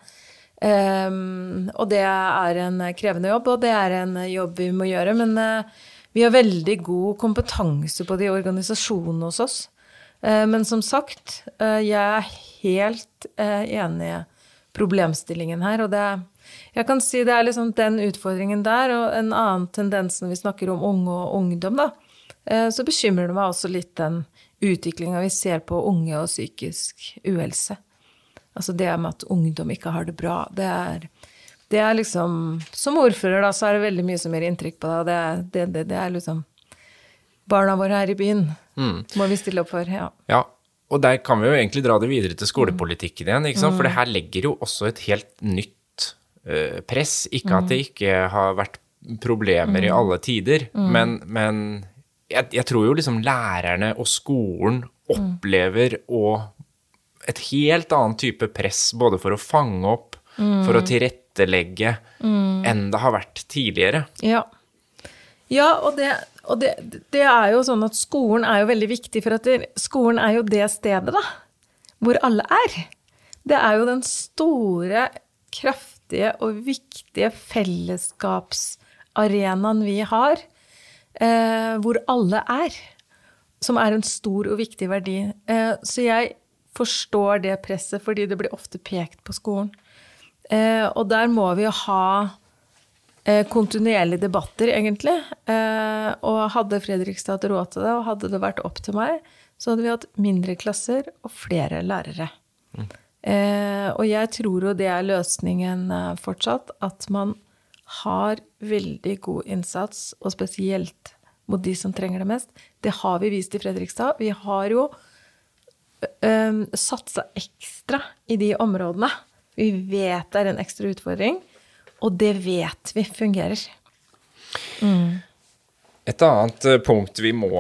Um, og det er en krevende jobb, og det er en jobb vi må gjøre. Men uh, vi har veldig god kompetanse på de organisasjonene hos oss. Uh, men som sagt, uh, jeg er helt enig i problemstillingen her. Og det, jeg kan si det er liksom den utfordringen der, og en annen tendens når vi snakker om unge og ungdom, da så bekymrer det meg også litt den utviklinga vi ser på unge og psykisk uhelse. Altså det med at ungdom ikke har det bra. Det er, det er liksom Som ordfører, da, så er det veldig mye som gjør inntrykk på deg. Det, det, det, det, er liksom Barna våre her i byen mm. må vi stille opp for. Ja. ja. Og der kan vi jo egentlig dra det videre til skolepolitikken igjen, ikke sant? for det her legger jo også et helt nytt uh, press. Ikke at det ikke har vært problemer i alle tider, men, men jeg, jeg, tror jo liksom lærerne og skolen opplever og et helt annet type press både for å fange opp, mm. for å tilrettelegge, mm. enn det har vært tidligere. Ja, ja og, det, og det, det, er jo sånn at skolen er jo veldig viktig, for at det, skolen er jo det stedet, da, hvor alle er. Det er jo den store, kraftige og viktige fellesskapsarenaen vi har eh, hvor alle er. Som er en stor og viktig verdi. Eh, så jeg forstår det presset, fordi det blir ofte pekt på skolen. Eh, og der må vi jo ha eh, kontinuerlige debatter, egentlig. Eh, og hadde Fredrikstad hatt råd til det, og hadde det vært opp til meg, så hadde vi hatt mindre klasser og flere lærere. Mm. Eh, og jeg tror jo det er løsningen fortsatt, at man har veldig god innsats, og spesielt mot de som trenger det mest. Det har vi vist i Fredrikstad. Vi har jo um, satsa ekstra i de områdene. Vi vet det er en ekstra utfordring, og det vet vi fungerer. Mm. Et annet eh, punkt vi må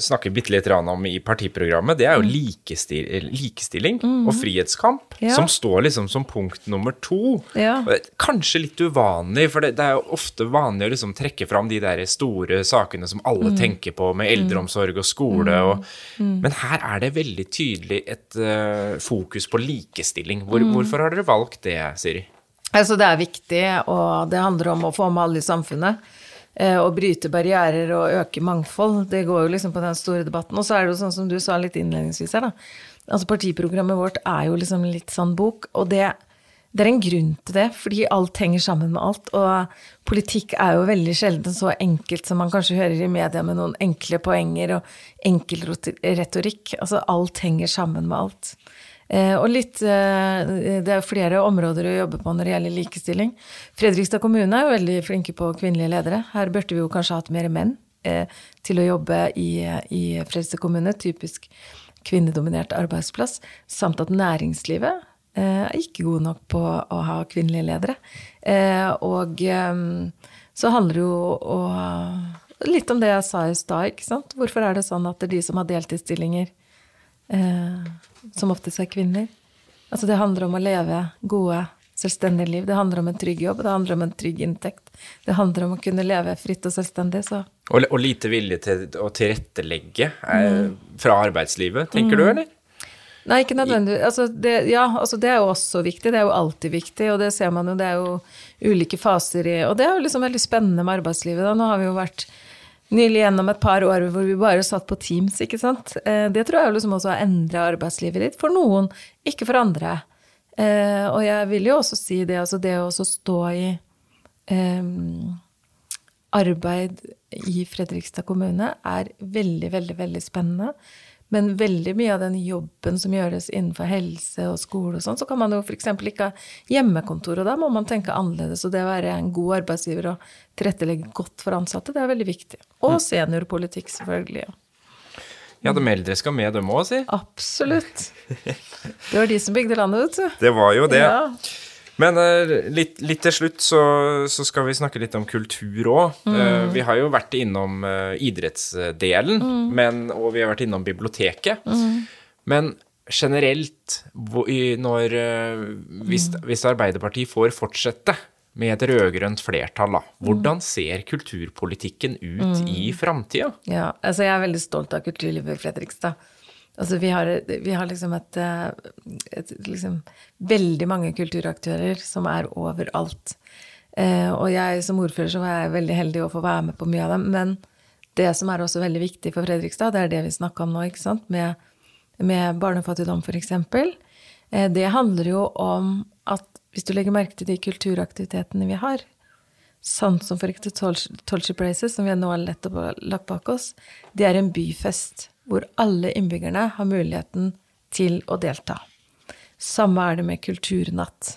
snakke bitte litt om i partiprogrammet, det er jo mm. likestil likestilling mm. og frihetskamp, ja. som står liksom som punkt nummer to. Ja. Kanskje litt uvanlig, for det, det, er jo ofte vanlig å liksom trekke fram de der store sakene som alle mm. tenker på, med eldreomsorg og skole. Mm. Og, mm. men her er det veldig tydelig et uh, fokus på likestilling. Hvor, hvorfor har dere valgt det, Siri? Altså, det er viktig, og det handler om å få med alle i samfunnet. Eh, å bryte barrierer og øke mangfold. Det går jo liksom på den store debatten. Og så er det jo sånn som du sa litt innledningsvis her, da. Altså partiprogrammet vårt er jo liksom litt sånn bok, og det, det er en grunn til det, fordi alt henger sammen med alt. Og politikk er jo veldig sjelden så enkelt som man kanskje hører i media med noen enkle poenger og enkel retorikk. Altså alt henger sammen med alt. Eh, og litt eh, Det er flere områder å jobbe på når det gjelder likestilling. Fredrikstad kommune er jo veldig flinke på kvinnelige ledere. Her burde vi jo kanskje hatt mer menn eh, til å jobbe i, i Fredrikstad kommune. Typisk kvinnedominert arbeidsplass. Samt at næringslivet er ikke god nok på å ha kvinnelige ledere. Og så handler det jo litt om det jeg sa i stad. Hvorfor er det sånn at det er de som har deltidsstillinger, som oftest er kvinner. Altså det handler om å leve gode, selvstendige liv. Det handler om en trygg jobb, det handler om en trygg inntekt. Det handler om å kunne leve fritt og selvstendig. Så. Og, og lite vilje til å tilrettelegge eh, mm. fra arbeidslivet, tenker mm. du, eller? Nei, ikke nødvendigvis. Altså det, ja, altså det er jo også viktig. Det er jo alltid viktig, og det ser man jo. Det er jo ulike faser i Og det er jo liksom veldig spennende med arbeidslivet. Da. Nå har vi jo vært nylig gjennom et par år hvor vi bare satt på Teams, ikke sant. Eh, det tror jeg liksom også har endra arbeidslivet litt. For noen, ikke for andre. Eh, og jeg vil jo også si det, altså det å stå i um, arbeid i Fredrikstad kommune er veldig, veldig, veldig spennende. Men veldig mye av den jobben som gjøres innenfor helse og skole og sånn, så kan man jo f.eks. ikke ha hjemmekontor, og da må man tenke annerledes. Og det å være en god arbeidsgiver og tilrettelegge godt for ansatte, det er veldig viktig. Og mm. seniorpolitikk, selvfølgelig. Ja. Ja, de eldre skal med, dem òg, si. Absolutt. Det var de som bygde landet, vet du. Det var jo det. Ja. Men uh, litt, litt, til slutt så, så, skal vi snakke litt om kultur òg. Mm. Uh, vi har jo vært innom uh, idrettsdelen, mm. men, og vi har vært innom biblioteket. Mm. Men generelt, når, hvis, mm. hvis, Arbeiderpartiet får fortsette med et rød-grønt flertall, da, hvordan mm. ser kulturpolitikken ut i mm. framtida? Ja, altså jeg er veldig stolt av kulturlivet i Fredrikstad. Altså vi har, vi har liksom et, eh, et liksom veldig mange kulturaktører som er overalt. Eh, og jeg som ordfører så var jeg veldig heldig å få være med på mye av dem. Men det som er også veldig viktig for Fredrikstad, det er det vi snakka om nå, ikke sant, med, med barnefattigdom f.eks. Eh, det handler jo om at hvis du legger merke til de kulturaktivitetene vi har, sånn som f.eks. Tolchi Braces, som vi nå har nettopp lagt bak oss, det er en byfest hvor alle innbyggerne har muligheten til å delta. Samme er det med Kulturnatt.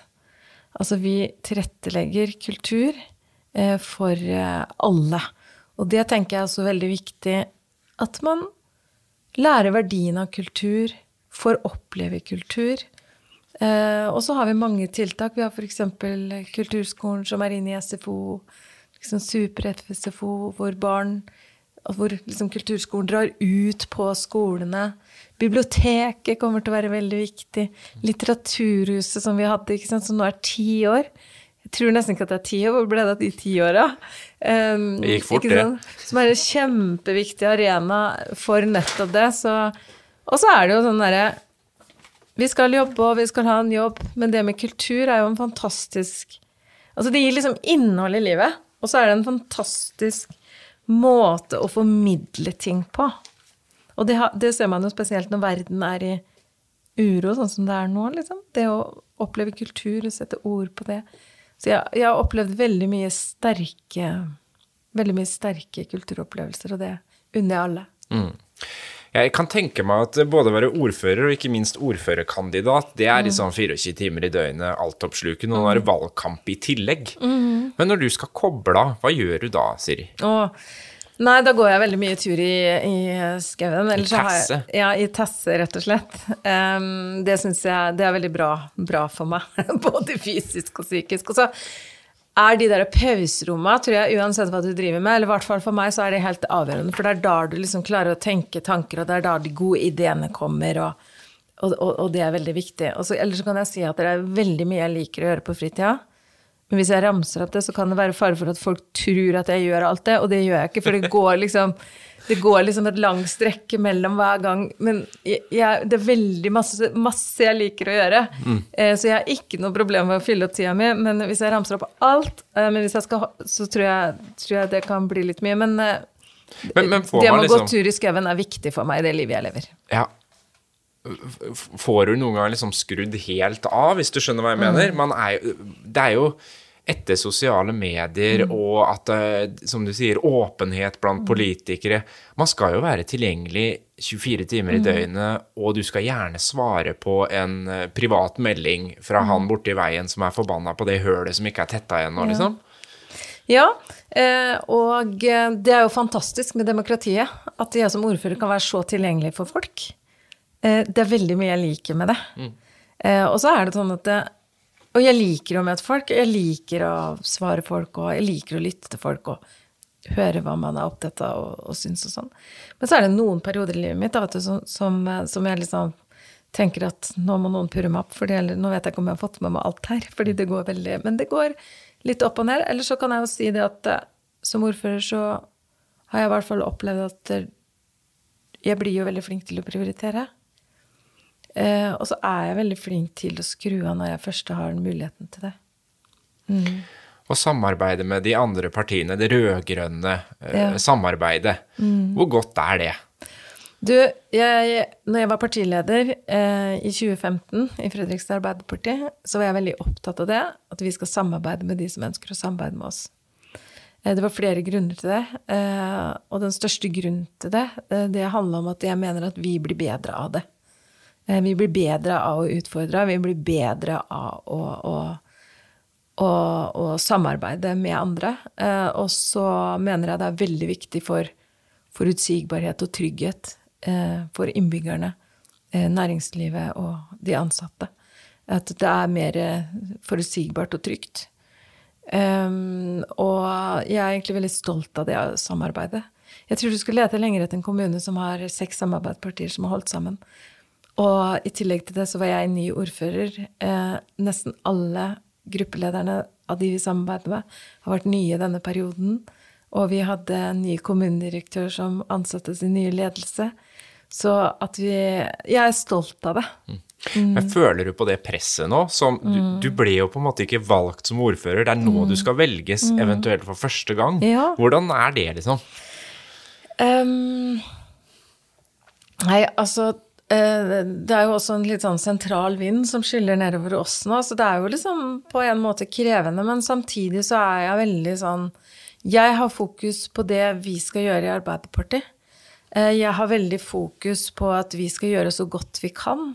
Altså, vi tilrettelegger kultur eh, for eh, alle. Og det tenker jeg er også veldig viktig at man lærer verdien av kultur, får oppleve kultur. Eh, og så har vi mange tiltak. Vi har f.eks. Kulturskolen som er inne i SFO. Liksom Super-SFO, hvor barn hvor liksom kulturskolen drar ut på skolene. Biblioteket kommer til å være veldig viktig. Litteraturhuset som vi hadde, som nå er ti år. Jeg tror nesten ikke at det er ti år. Hvor ble det av de ti åra? Um, det gikk fort, det. Som er en kjempeviktig arena for nettopp det. Så, og så er det jo sånn derre Vi skal jobbe, og vi skal ha en jobb, men det med kultur er jo en fantastisk Altså, det gir liksom innhold i livet, og så er det en fantastisk måte å formidle ting på. Og det, det, ser man jo spesielt når verden er i uro, sånn som det er nå, liksom. Det å oppleve kultur og sette ord på det. Så jeg, jeg har opplevd veldig mye sterke Veldig mye sterke kulturopplevelser, og det unner jeg alle. Mm. Jeg kan tenke meg at både å være ordfører og ikke minst ordførerkandidat, det er liksom 24 timer i døgnet, altoppslukende, og nå er det valgkamp i tillegg. Men når du skal koble av, hva gjør du da, Siri? Åh. nei, da går jeg veldig mye tur i, i skauen. I Tesse? Ja, i Tesse, rett og slett. Um, det syns jeg det er veldig bra, bra for meg, både fysisk og psykisk. Og så er de der pauseromma, tror jeg, uansett hva du driver med, eller i hvert fall for meg, så er det helt avgjørende. For det er da du liksom klarer å tenke tanker, og det er da de gode ideene kommer, og, og, og, og det er veldig viktig. Eller så kan jeg si at det er veldig mye jeg liker å gjøre på fritida. Men hvis jeg ramser opp det, så kan det være fare for at folk tror at jeg gjør alt det, og det gjør jeg ikke, for det går liksom det går liksom et langt strekk mellom hver gang. Men jeg, jeg, det er veldig masse, masse, jeg liker å gjøre. Mm. Eh, så jeg har ikke noe problem med å fylle opp tida mi. Men hvis jeg ramser opp alt, eh, men hvis jeg skal, så tror jeg, tror jeg, det kan bli litt mye. Men, eh, men, men det med å liksom... gå tur i skauen er viktig for meg i det livet jeg lever. Ja. Får du noen gang liksom skrudd helt av, hvis du skjønner hva jeg mener? Mm. Er, det er jo etter sosiale medier mm. og at, eh, som du sier, åpenhet blant mm. politikere Man skal jo være tilgjengelig 24 timer i mm. døgnet, og du skal gjerne svare på en eh, privat melding fra mm. han borti veien som er forbanna på det hølet som ikke er tetta ennå, liksom. Ja, eh, og det er jo fantastisk med demokratiet. At jeg som ordfører kan være så tilgjengelig for folk. Det er veldig mye jeg liker med det. Mm. Og så er det sånn at det, og jeg liker å møte folk. Jeg liker å svare folk, og jeg liker å lytte til folk og høre hva man er opptatt av og, og syns og sånn. Men så er det noen perioder i livet mitt da, du, som, som, som, jeg liksom tenker at nå må noen purre meg opp, for nå vet jeg ikke om jeg har fått med meg alt her. fordi det går veldig, Men det går litt opp og ned. Eller så kan jeg jo si det at eh, som ordfører så har jeg i hvert fall opplevd at jeg blir jo veldig flink til å prioritere. Eh, og så er jeg veldig flink til å skru av når jeg først har muligheten til det. Mm. Og samarbeide med de andre partiene, det rød-grønne eh, ja. samarbeidet. Mm. Hvor godt er det? Du, jeg, når jeg var partileder eh, i 2015 i Fredrikstad Arbeiderparti, så var jeg veldig opptatt av det, at vi skal samarbeide med de som ønsker å samarbeide med oss. Eh, det var flere grunner til det. Eh, og den største grunnen til det, det handla om at jeg mener at vi blir bedre av det. Eh, vi blir bedre av å utfordre, vi blir bedre av å, å, å, å samarbeide med andre. Eh, og så mener jeg det er veldig viktig for forutsigbarhet og trygghet eh, for innbyggerne, næringslivet og de ansatte. At det er mer forutsigbart og trygt. Og jeg er egentlig veldig stolt av det samarbeidet. Jeg tror du skulle lete lenger etter en kommune som har seks samarbeidspartier som har holdt sammen. Og i tillegg til det så var jeg ny ordfører. Eh, nesten alle gruppelederne av de vi samarbeider med, har vært nye denne perioden. Og vi hadde en ny kommunedirektør som ansatte sin nye ledelse. Så at vi Jeg er stolt av det. Mm. Men føler du på det presset nå? Som, du, mm. du, ble jo på en måte ikke valgt som ordfører. Det er nå mm. du skal velges, mm. eventuelt for første gang. Ja. Hvordan er det, liksom? Um, nei, altså det er jo også en litt sånn sentral vind som skyller nedover oss nå, så det er jo liksom på en måte krevende, men samtidig så er jeg veldig sånn Jeg har fokus på det vi skal gjøre i Arbeiderpartiet. Eh, jeg har veldig fokus på at vi skal gjøre så godt vi kan.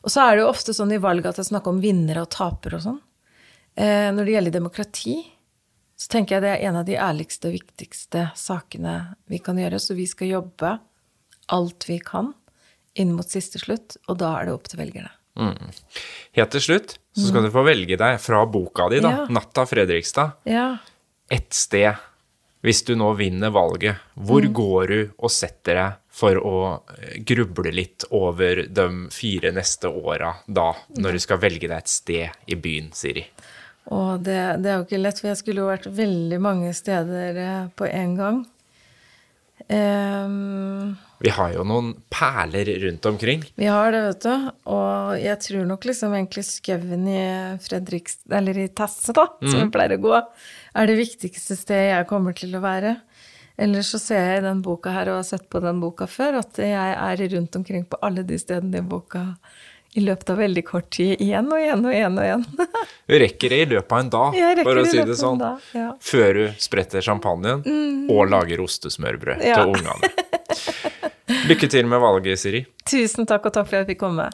Og så er det jo ofte sånn i valg at jeg snakker om vinnere og tapere og sånn. Eh, når det gjelder demokrati, så tenker jeg det er en av de ærligste og viktigste sakene vi kan gjøre, så vi skal jobbe alt vi kan inn mot siste slutt, og da er det opp til velgerne. Mm. Helt til slutt så skal mm. du få velge deg fra boka di, da, ja. 'Natta Fredrikstad', ja. ett sted. Hvis du nå vinner valget, hvor mm. går du og setter deg for å eh, gruble litt over de fire neste åra da, når du skal velge deg et sted i byen, Siri? Og det, det, er jo ikke lett, for jeg skulle jo vært veldig mange steder eh, på en gang. Um, vi har jo noen perler rundt omkring. Vi har det, vet du. Og jeg tror nok liksom egentlig skauen i Fredriks... Eller i Tasse, da, mm. som mhm. vi pleier å gå, er det viktigste stedet jeg kommer til å være. Ellers så ser jeg i den boka her, og har sett på den boka før, at jeg er rundt omkring på alle de stedene i boka i løpet av veldig kort tid. Igjen og igjen og igjen. og igjen. Du rekker det i løpet av en dag, for å si det sånn. Ja. Før du spretter champagnen mm. og lager ostesmørbrød ja. til ungene. Lykke til med valget, Siri. Tusen takk, og takk for at jeg fikk komme.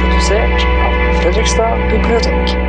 Produsert av Fredrikstad bibliotek.